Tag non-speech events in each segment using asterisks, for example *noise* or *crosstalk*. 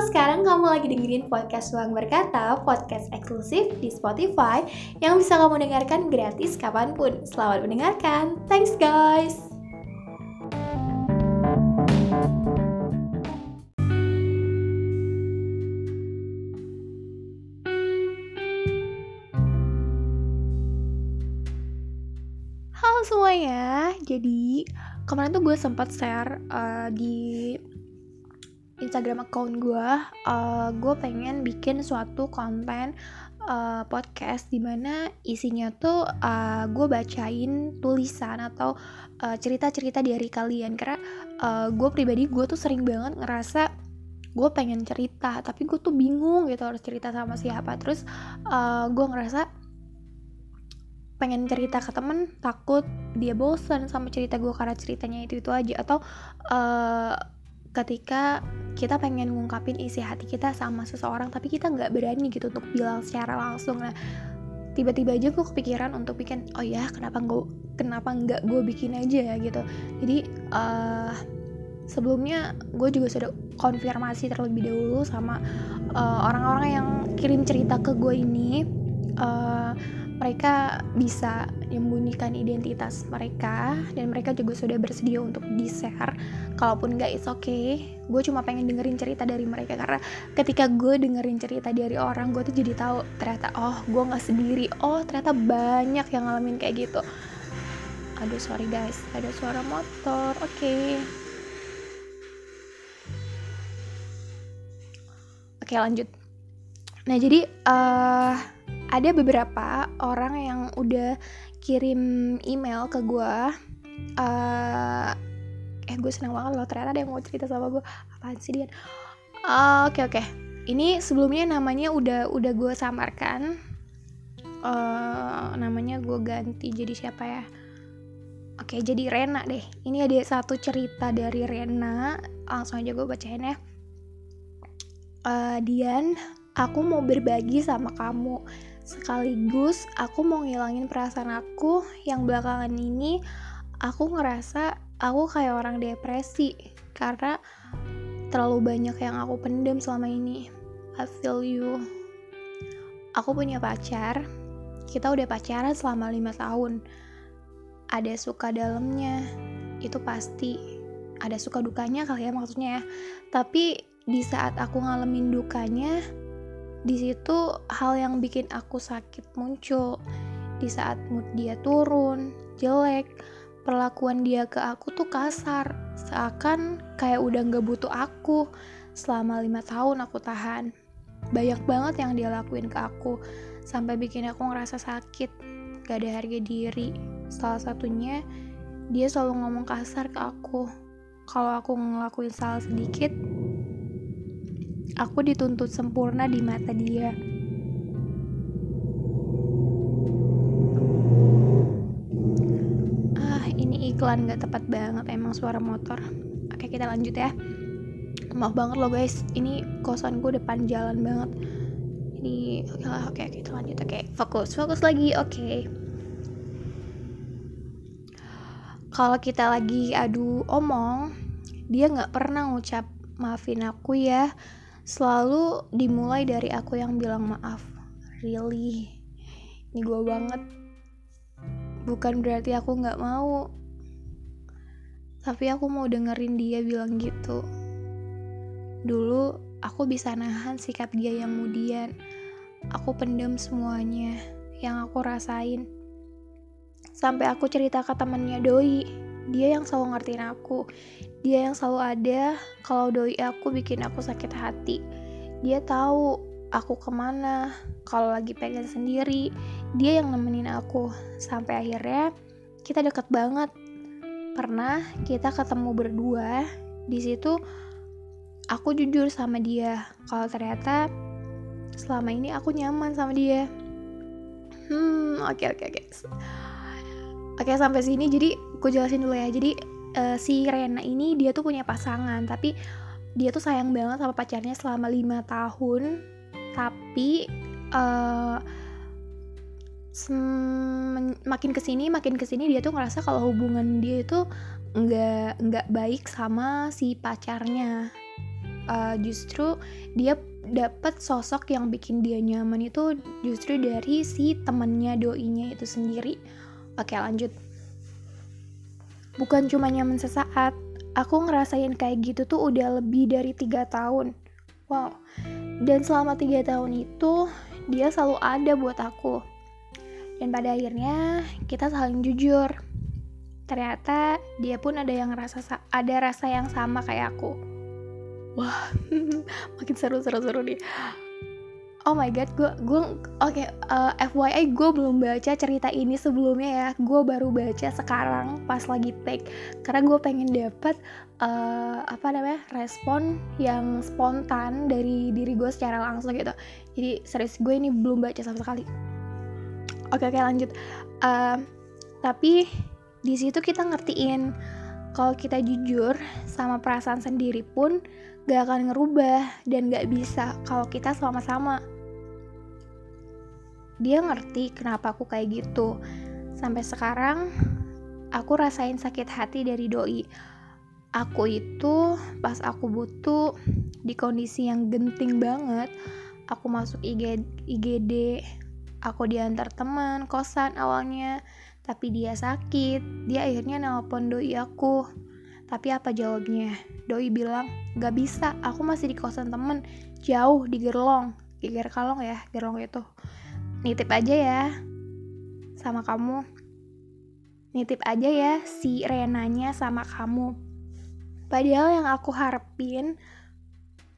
sekarang kamu lagi dengerin podcast Ruang Berkata, podcast eksklusif di Spotify yang bisa kamu dengarkan gratis kapan pun. Selamat mendengarkan, thanks guys! Halo semuanya, jadi kemarin tuh gue sempat share uh, di Instagram account gue, uh, gue pengen bikin suatu konten uh, podcast di mana isinya tuh uh, gue bacain tulisan atau uh, cerita-cerita dari kalian. Karena uh, gue pribadi gue tuh sering banget ngerasa gue pengen cerita tapi gue tuh bingung gitu harus cerita sama siapa. Terus uh, gue ngerasa pengen cerita ke temen takut dia bosan sama cerita gue karena ceritanya itu itu aja. Atau uh, ketika kita pengen ngungkapin isi hati kita sama seseorang tapi kita nggak berani gitu untuk bilang secara langsung. Nah tiba-tiba aja gue kepikiran untuk bikin oh ya kenapa gue kenapa nggak gue bikin aja ya gitu. Jadi uh, sebelumnya gue juga sudah konfirmasi terlebih dahulu sama orang-orang uh, yang kirim cerita ke gue ini. Uh, mereka bisa menyembunyikan identitas mereka dan mereka juga sudah bersedia untuk di share kalaupun nggak it's okay. Gue cuma pengen dengerin cerita dari mereka karena ketika gue dengerin cerita dari orang gue tuh jadi tahu ternyata oh gue nggak sendiri. Oh ternyata banyak yang ngalamin kayak gitu. Aduh sorry guys ada suara motor oke. Okay. oke lanjut nah jadi uh, ada beberapa orang yang udah kirim email ke gue uh, eh gue seneng banget loh ternyata ada yang mau cerita sama gue apaan sih dia oke uh, oke. Okay, okay. ini sebelumnya namanya udah udah gue samarkan. Uh, namanya gue ganti jadi siapa ya? Oke okay, jadi Rena deh. Ini ada satu cerita dari Rena. Langsung aja gue bacain ya. Uh, Dian aku mau berbagi sama kamu Sekaligus aku mau ngilangin perasaan aku yang belakangan ini aku ngerasa aku kayak orang depresi karena terlalu banyak yang aku pendem selama ini. I feel you. Aku punya pacar. Kita udah pacaran selama lima tahun. Ada suka dalamnya, itu pasti. Ada suka dukanya kali ya maksudnya ya. Tapi di saat aku ngalamin dukanya, di situ hal yang bikin aku sakit muncul. Di saat mood dia turun jelek perlakuan dia ke aku tuh kasar. Seakan kayak udah nggak butuh aku. Selama lima tahun aku tahan. Banyak banget yang dia lakuin ke aku. Sampai bikin aku ngerasa sakit. Gak ada harga diri. Salah satunya dia selalu ngomong kasar ke aku. Kalau aku ngelakuin salah sedikit aku dituntut sempurna di mata dia. Ah, ini iklan gak tepat banget emang suara motor. Oke, kita lanjut ya. Maaf banget loh guys, ini kosan gue depan jalan banget. Ini oke, oke, kita lanjut. Oke, fokus, fokus lagi. Oke. Kalau kita lagi adu omong, dia nggak pernah ngucap maafin aku ya selalu dimulai dari aku yang bilang maaf. Really? Ini gue banget. Bukan berarti aku nggak mau. Tapi aku mau dengerin dia bilang gitu. Dulu aku bisa nahan sikap dia yang kemudian aku pendem semuanya yang aku rasain. Sampai aku cerita ke temennya doi dia yang selalu ngertiin aku. Dia yang selalu ada kalau doi aku bikin aku sakit hati. Dia tahu aku ke mana kalau lagi pengen sendiri. Dia yang nemenin aku. Sampai akhirnya kita deket banget. Pernah kita ketemu berdua. Di situ aku jujur sama dia kalau ternyata selama ini aku nyaman sama dia. Hmm oke okay, oke okay, oke. Okay. oke sampai sini. Jadi aku jelasin dulu ya. Jadi uh, si Rena ini dia tuh punya pasangan tapi dia tuh sayang banget sama pacarnya selama lima tahun. Tapi uh, makin ke sini makin ke sini dia tuh ngerasa kalau hubungan dia itu nggak nggak baik sama si pacarnya. Uh, justru dia dapat sosok yang bikin dia nyaman itu justru dari si temennya doinya itu sendiri. Oke lanjut bukan cuma nyaman sesaat aku ngerasain kayak gitu tuh udah lebih dari tiga tahun. Wow. Dan selama tiga tahun itu dia selalu ada buat aku. Dan pada akhirnya kita saling jujur. Ternyata dia pun ada yang rasa ada rasa yang sama kayak aku. Wah *laughs* makin seru-seru-seru nih oh my god gue gue oke okay, uh, eh, FYI gue belum baca cerita ini sebelumnya ya. Gue baru baca sekarang pas lagi take. Karena gue pengen dapat uh, apa namanya respon yang spontan dari diri gue secara langsung gitu. Jadi serius gue ini belum baca sama sekali. Oke okay, oke okay, lanjut. Uh, tapi di situ kita ngertiin kalau kita jujur sama perasaan sendiri pun gak akan ngerubah dan gak bisa kalau kita sama-sama. Dia ngerti kenapa aku kayak gitu. Sampai sekarang, aku rasain sakit hati dari doi. Aku itu pas aku butuh di kondisi yang genting banget, aku masuk IG, IGD, aku diantar teman kosan awalnya, tapi dia sakit. Dia akhirnya nelpon doi aku tapi apa jawabnya? Doi bilang, gak bisa, aku masih di kosan temen, jauh di Gerlong. Geger Kalong ya, Gerlong itu. Nitip aja ya, sama kamu. Nitip aja ya si Renanya sama kamu. Padahal yang aku harapin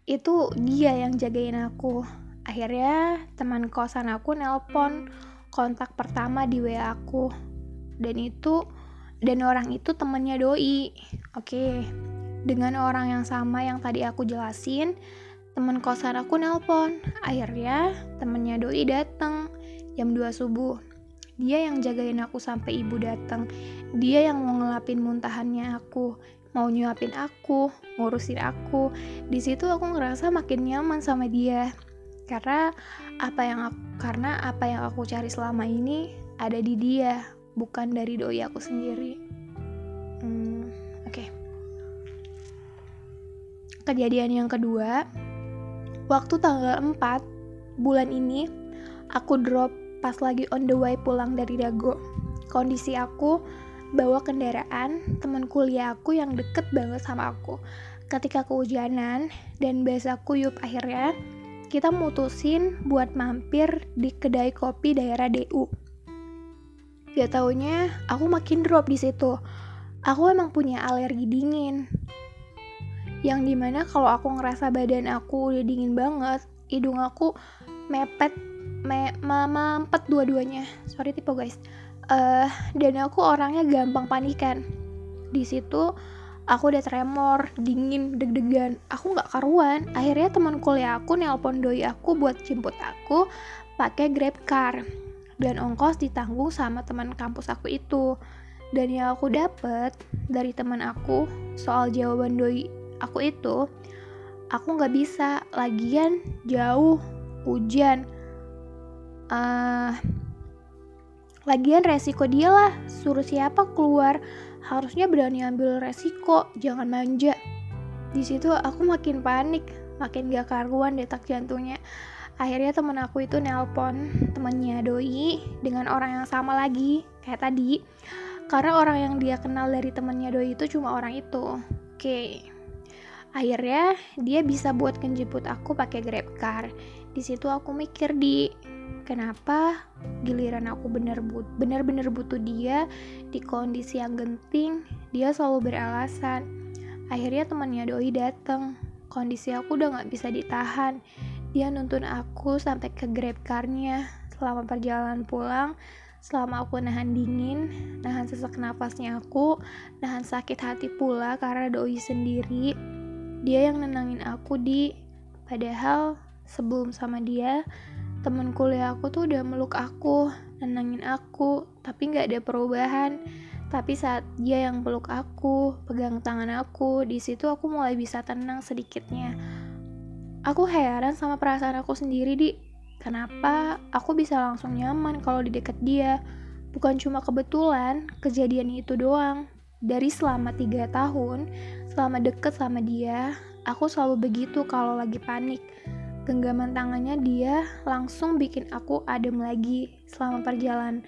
itu dia yang jagain aku. Akhirnya teman kosan aku nelpon kontak pertama di WA aku. Dan itu dan orang itu temennya doi. Oke dengan orang yang sama yang tadi aku jelasin temen kosan aku nelpon. Akhirnya temennya doi datang jam 2 subuh. Dia yang jagain aku sampai ibu datang dia yang mau ngelapin muntahannya aku mau nyuapin aku ngurusin aku. Di situ aku ngerasa makin nyaman sama dia. Karena apa yang aku, karena apa yang aku cari selama ini ada di dia bukan dari doi aku sendiri. Hmm, oke. Okay. kejadian yang kedua waktu tanggal 4 bulan ini aku drop pas lagi on the way pulang dari Dago. Kondisi aku bawa kendaraan teman kuliah aku yang deket banget sama aku. Ketika kehujanan dan bahasa kuyup akhirnya kita mutusin buat mampir di kedai kopi daerah DU Gak taunya aku makin drop di situ. Aku emang punya alergi dingin. Yang di mana kalau aku ngerasa badan aku udah dingin banget, hidung aku mepet, me mampet dua-duanya. Sorry tipe guys. Uh, dan aku orangnya gampang panikan. Di situ aku udah tremor, dingin, deg-degan. Aku nggak karuan. Akhirnya teman kuliah aku nelpon doi aku buat jemput aku pakai Grab Car dan ongkos ditanggung sama teman kampus aku itu. Dan yang aku dapet dari teman aku soal jawaban doi aku itu aku nggak bisa lagian jauh hujan. Uh, lagian resiko dia lah suruh siapa keluar. Harusnya berani ambil resiko jangan manja. Di situ aku makin panik makin gak karuan detak jantungnya akhirnya temen aku itu nelpon temennya doi dengan orang yang sama lagi kayak tadi. Karena orang yang dia kenal dari temennya doi itu cuma orang itu. Oke. Okay. akhirnya dia bisa buat menjemput aku pakai grab car. Di situ aku mikir di kenapa giliran aku bener but bener-bener butuh dia di kondisi yang genting? Dia selalu beralasan. Akhirnya temannya doi dateng. Kondisi aku udah nggak bisa ditahan dia nuntun aku sampai ke grab car-nya selama perjalanan pulang, selama aku nahan dingin, nahan sesak nafasnya aku, nahan sakit hati pula karena doi sendiri. Dia yang nenangin aku di padahal sebelum sama dia, temen kuliah aku tuh udah meluk aku, nenangin aku, tapi nggak ada perubahan. Tapi saat dia yang peluk aku, pegang tangan aku, di situ aku mulai bisa tenang sedikitnya Aku heran sama perasaan aku sendiri, Di. Kenapa aku bisa langsung nyaman kalau di dekat dia? Bukan cuma kebetulan, kejadian itu doang. Dari selama tiga tahun, selama deket sama dia aku selalu begitu kalau lagi panik genggaman tangannya dia langsung bikin aku adem lagi selama perjalanan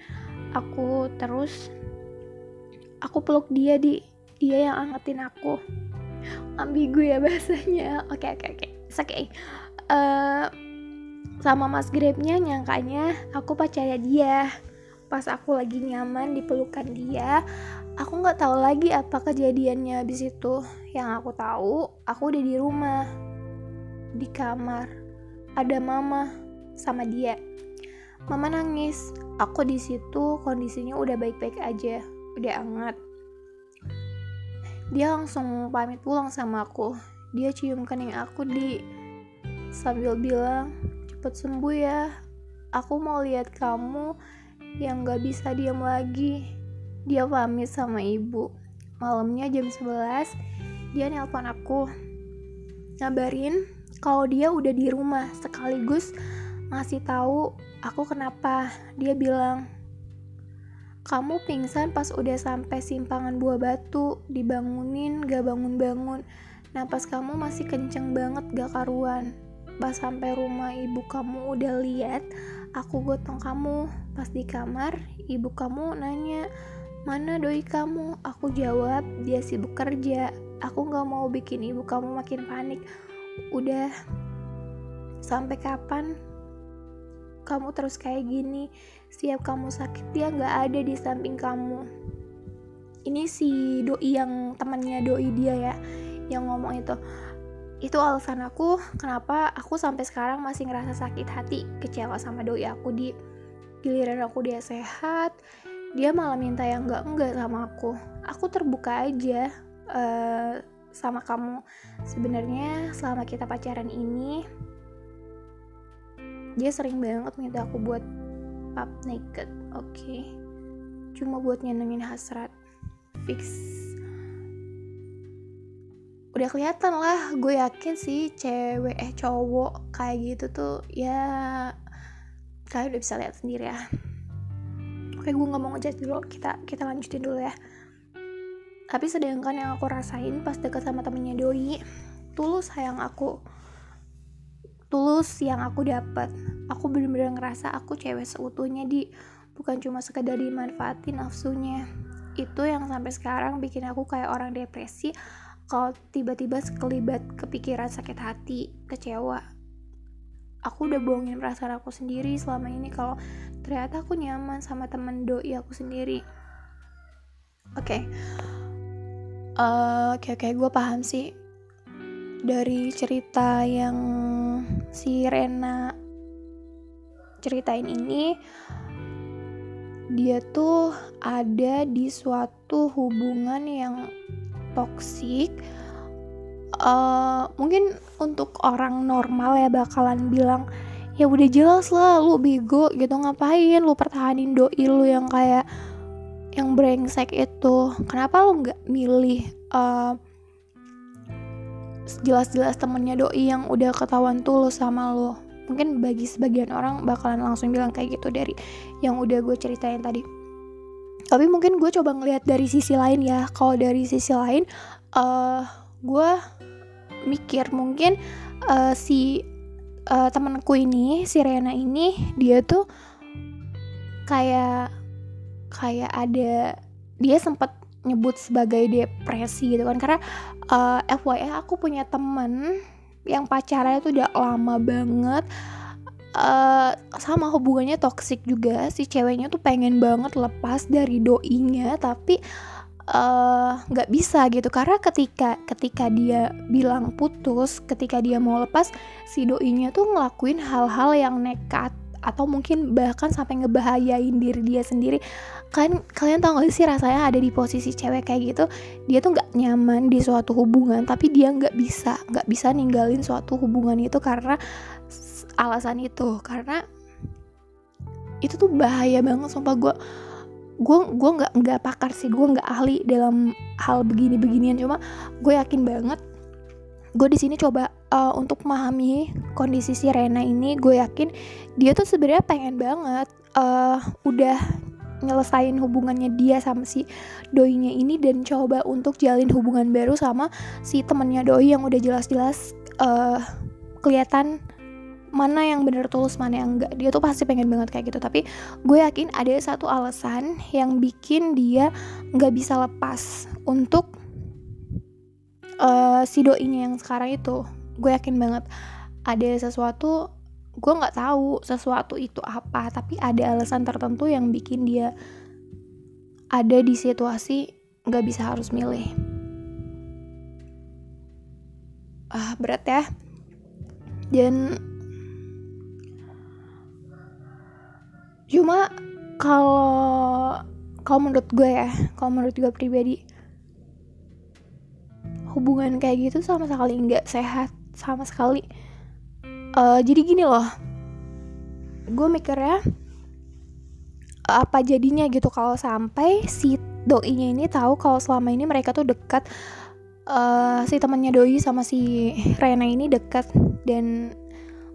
aku terus aku peluk dia di dia yang angetin aku ambigu ya bahasanya oke oke oke oke uh, sama mas grabnya nyangkanya aku pacarnya dia. Pas aku lagi nyaman di pelukan dia aku nggak tahu lagi apa kejadiannya habis itu. Yang aku tahu aku udah di rumah di kamar. Ada mama sama dia. Mama nangis. Aku di situ kondisinya udah baik-baik aja. Udah hangat. Dia langsung pamit pulang sama aku dia cium kening aku di. Sambil bilang cepet sembuh ya. Aku mau lihat kamu yang gak bisa diam lagi. Dia pamit sama ibu. Malamnya jam 11 dia nelpon aku. Ngabarin kalau dia udah di rumah sekaligus ngasih tahu aku kenapa. Dia bilang kamu pingsan pas udah sampai simpangan buah batu dibangunin gak bangun-bangun napas kamu masih kenceng banget gak karuan. Pas sampai rumah ibu kamu udah lihat aku gotong kamu. Pas di kamar ibu kamu nanya mana doi kamu? Aku jawab dia sibuk kerja. Aku nggak mau bikin ibu kamu makin panik. Udah. Sampai kapan kamu terus kayak gini? Siap kamu sakit dia nggak ada di samping kamu. Ini si doi yang temannya doi dia ya yang ngomong itu itu alasan aku kenapa aku sampai sekarang masih ngerasa sakit hati kecewa sama doi aku di. Giliran aku dia sehat dia malah minta yang enggak enggak sama aku. Aku terbuka aja uh, sama kamu. Sebenarnya selama kita pacaran ini dia sering banget minta aku buat pap naked oke? Okay. cuma buat nyenengin hasrat. Fix udah kelihatan lah gue yakin sih cewek eh cowok kayak gitu tuh ya kalian udah bisa lihat sendiri ya. Oke gue nggak mau ngejat dulu kita kita lanjutin dulu ya. Tapi sedangkan yang aku rasain pas deket sama temennya doi tulus sayang aku. Tulus yang aku dapat aku bener-bener ngerasa aku cewek seutuhnya di. Bukan cuma sekedar dimanfaatin nafsunya. Itu yang sampai sekarang bikin aku kayak orang depresi kalau tiba-tiba sekelibat kepikiran sakit hati, kecewa. Aku udah bohongin perasaan aku sendiri selama ini kalau ternyata aku nyaman sama temen doi aku sendiri. Oke. Okay. Uh, Oke okay, okay. gue paham sih dari cerita yang si Rena ceritain ini dia tuh ada di suatu hubungan yang toksik uh, mungkin untuk orang normal ya bakalan bilang ya udah jelas lah lu bego gitu ngapain lu pertahanin doi lu yang kayak yang brengsek itu? Kenapa lu nggak milih uh, jelas-jelas temennya doi yang udah ketahuan tulus sama lo mungkin bagi sebagian orang bakalan langsung bilang kayak gitu dari yang udah gue ceritain tadi tapi mungkin gue coba ngeliat dari sisi lain ya. Kalau dari sisi lain uh, gue mikir mungkin uh, si uh, temanku ini si Rena ini dia tuh kayak kayak ada dia sempat nyebut sebagai depresi gitu kan. Karena uh, FYI aku punya temen yang pacarnya tuh udah lama banget uh, sama hubungannya toksik juga. Si ceweknya tuh pengen banget lepas dari doinya tapi eh, nggak uh, bisa gitu. Karena ketika ketika dia bilang putus ketika dia mau lepas si doinya tuh ngelakuin hal-hal yang nekat atau mungkin bahkan sampai ngebahayain diri dia sendiri. Kan kalian tau gak sih rasanya ada di posisi cewek kayak gitu? Dia tuh nggak nyaman di suatu hubungan tapi dia nggak bisa nggak bisa ninggalin suatu hubungan itu karena alasan itu karena itu tuh bahaya banget sumpah. Gue gue gue nggak nggak pakar sih gue nggak ahli dalam hal begini beginian cuma gue yakin banget gue di sini coba uh, untuk memahami kondisi si Rena ini gue yakin dia tuh sebenarnya pengen banget uh, udah nyelesain hubungannya dia sama si doinya ini dan coba untuk jalin hubungan baru sama si temennya doi yang udah jelas-jelas uh, kelihatan mana yang bener tulus mana yang enggak. Dia tuh pasti pengen banget kayak gitu. Tapi gue yakin ada satu alasan yang bikin dia nggak bisa lepas untuk uh, si doinya yang sekarang itu. Gue yakin banget ada sesuatu gue nggak tahu sesuatu itu apa tapi ada alasan tertentu yang bikin dia ada di situasi nggak bisa harus milih. Ah berat ya. Dan cuma kalau kalau menurut gue ya kalau menurut gue pribadi hubungan kayak gitu sama sekali nggak sehat sama sekali. Uh, jadi gini loh gue mikirnya apa jadinya gitu kalau sampai si doinya ini tahu kalau selama ini mereka tuh dekat uh, si temannya doi sama si Rena ini dekat dan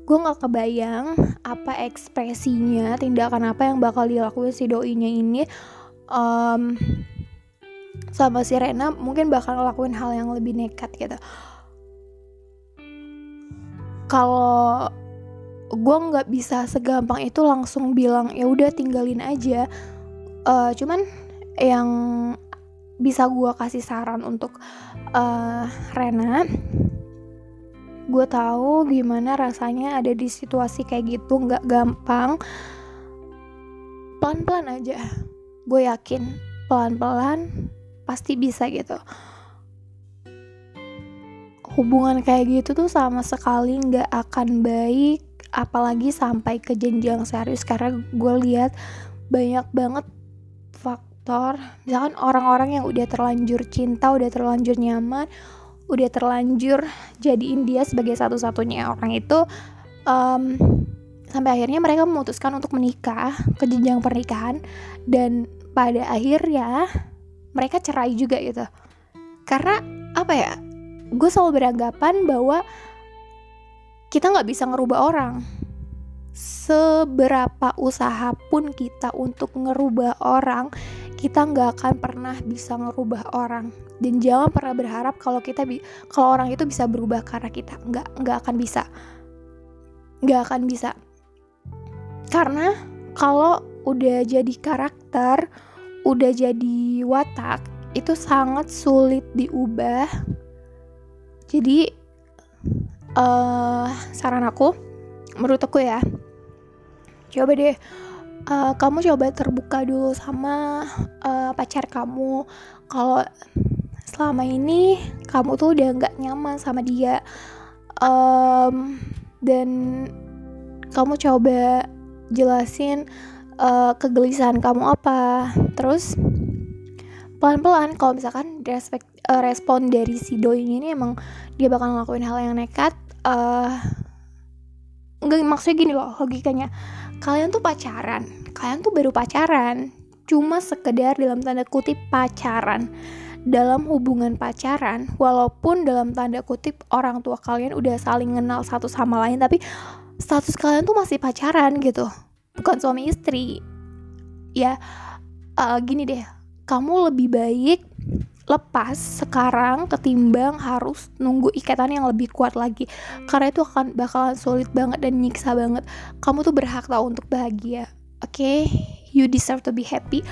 gue nggak kebayang apa ekspresinya tindakan apa yang bakal dilakuin si doinya ini um, sama si Rena mungkin bakal ngelakuin hal yang lebih nekat gitu. Kalau gue nggak bisa segampang itu langsung bilang ya udah tinggalin aja. Uh, cuman yang bisa gue kasih saran untuk uh, Rena gue tahu gimana rasanya ada di situasi kayak gitu nggak gampang. Pelan-pelan aja. Gue yakin pelan-pelan pasti bisa gitu. Hubungan kayak gitu tuh sama sekali nggak akan baik apalagi sampai ke jenjang serius. Karena gue lihat banyak banget faktor misalkan orang-orang yang udah terlanjur cinta udah terlanjur nyaman udah terlanjur jadiin dia sebagai satu-satunya orang itu um, sampai akhirnya mereka memutuskan untuk menikah ke jenjang pernikahan. Dan pada akhirnya mereka cerai juga gitu. Karena apa ya gue selalu beranggapan bahwa kita nggak bisa ngerubah orang. Seberapa usaha pun kita untuk ngerubah orang kita nggak akan pernah bisa ngerubah orang. Dan jangan pernah berharap kalau kita bi kalau orang itu bisa berubah karena kita. Nggak nggak akan bisa. Nggak akan bisa. Karena kalau udah jadi karakter udah jadi watak itu sangat sulit diubah. Jadi uh, saran aku menurut aku ya coba deh uh, kamu coba terbuka dulu sama uh, pacar kamu. Kalau selama ini kamu tuh udah nggak nyaman sama dia um, dan kamu coba jelasin uh, kegelisahan kamu apa. Terus pelan-pelan kalau misalkan respect, uh, respon dari si doi ini emang dia bakal ngelakuin hal yang nekat uh, nggak maksudnya gini loh logikanya kalian tuh pacaran. Kalian tuh baru pacaran. Cuma sekedar dalam tanda kutip pacaran. Dalam hubungan pacaran walaupun dalam tanda kutip orang tua kalian udah saling kenal satu sama lain tapi status kalian tuh masih pacaran gitu. Bukan suami istri. Ya uh, gini deh. Kamu lebih baik lepas sekarang ketimbang harus nunggu ikatan yang lebih kuat lagi. Karena itu akan bakalan sulit banget dan nyiksa banget. Kamu tuh berhak tau untuk bahagia oke? Okay? you deserve to be happy.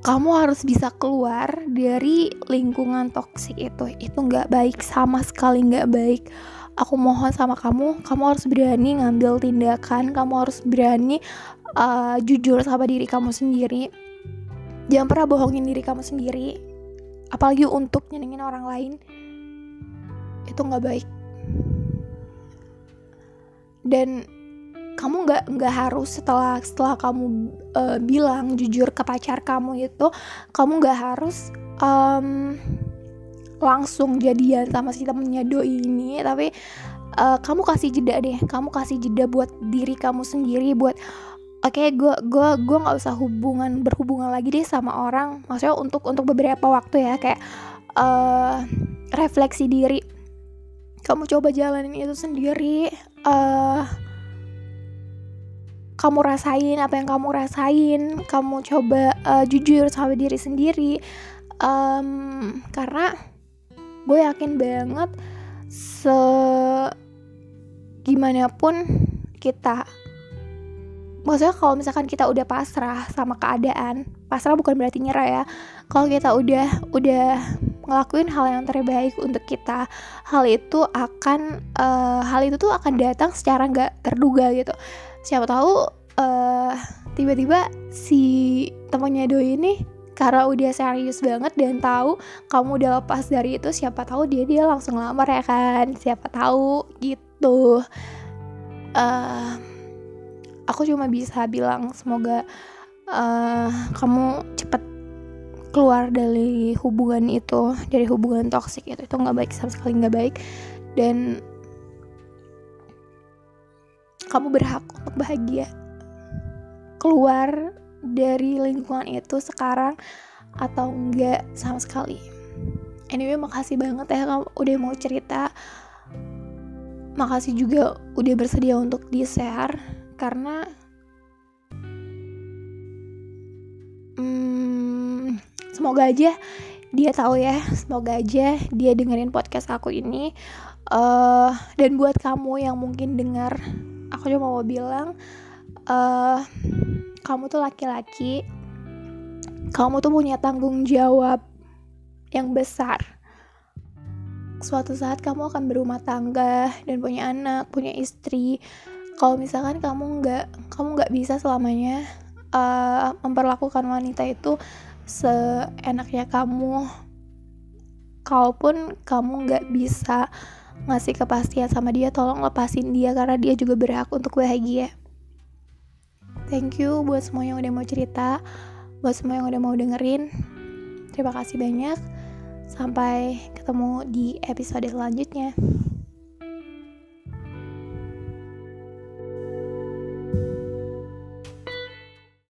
Kamu harus bisa keluar dari lingkungan toksik itu. Itu nggak baik sama sekali nggak baik. Aku mohon sama kamu kamu harus berani ngambil tindakan kamu harus berani uh, jujur sama diri kamu sendiri jangan pernah bohongin diri kamu sendiri. Apalagi untuk nyenengin orang lain. Itu nggak baik. Dan kamu nggak nggak harus setelah setelah kamu uh, bilang jujur ke pacar kamu itu kamu nggak harus um, langsung jadian sama si temennya doi ini. Tapi uh, kamu kasih jeda deh. Kamu kasih jeda buat diri kamu sendiri buat oke okay, gue gue gue nggak usah hubungan berhubungan lagi deh sama orang. Maksudnya untuk untuk beberapa waktu ya kayak uh, refleksi diri. Kamu coba jalanin itu sendiri uh, kamu rasain apa yang kamu rasain. Kamu coba uh, jujur sama diri sendiri. Um, karena gue yakin banget se gimana pun kita maksudnya kalau misalkan kita udah pasrah sama keadaan pasrah bukan berarti nyerah ya. Kalau kita udah udah ngelakuin hal yang terbaik untuk kita hal itu akan uh, hal itu tuh akan datang secara nggak terduga gitu. Siapa tahu uh, tiba-tiba si temannya doi ini karena udah serius banget dan tahu kamu udah lepas dari itu siapa tahu dia dia langsung lamar ya kan? Siapa tahu gitu. Uh, aku cuma bisa bilang semoga uh, kamu cepet keluar dari hubungan itu dari hubungan toksik itu. Itu nggak baik sama sekali nggak baik. Dan kamu berhak untuk bahagia. Keluar dari lingkungan itu sekarang atau enggak sama sekali. Anyway makasih banget ya kamu udah mau cerita. Makasih juga udah bersedia untuk di share karena hmm, semoga aja dia tahu ya semoga aja dia dengerin podcast aku ini. Uh, dan buat kamu yang mungkin dengar aku cuma mau bilang uh, kamu tuh laki-laki. Kamu tuh punya tanggung jawab yang besar. Suatu saat kamu akan berumah tangga dan punya anak punya istri kalau misalkan kamu nggak kamu nggak bisa selamanya uh, memperlakukan wanita itu seenaknya kamu kalaupun kamu nggak bisa ngasih kepastian sama dia tolong lepasin dia karena dia juga berhak untuk bahagia. Thank you buat semua yang udah mau cerita buat semua yang udah mau dengerin. Terima kasih banyak. Sampai ketemu di episode selanjutnya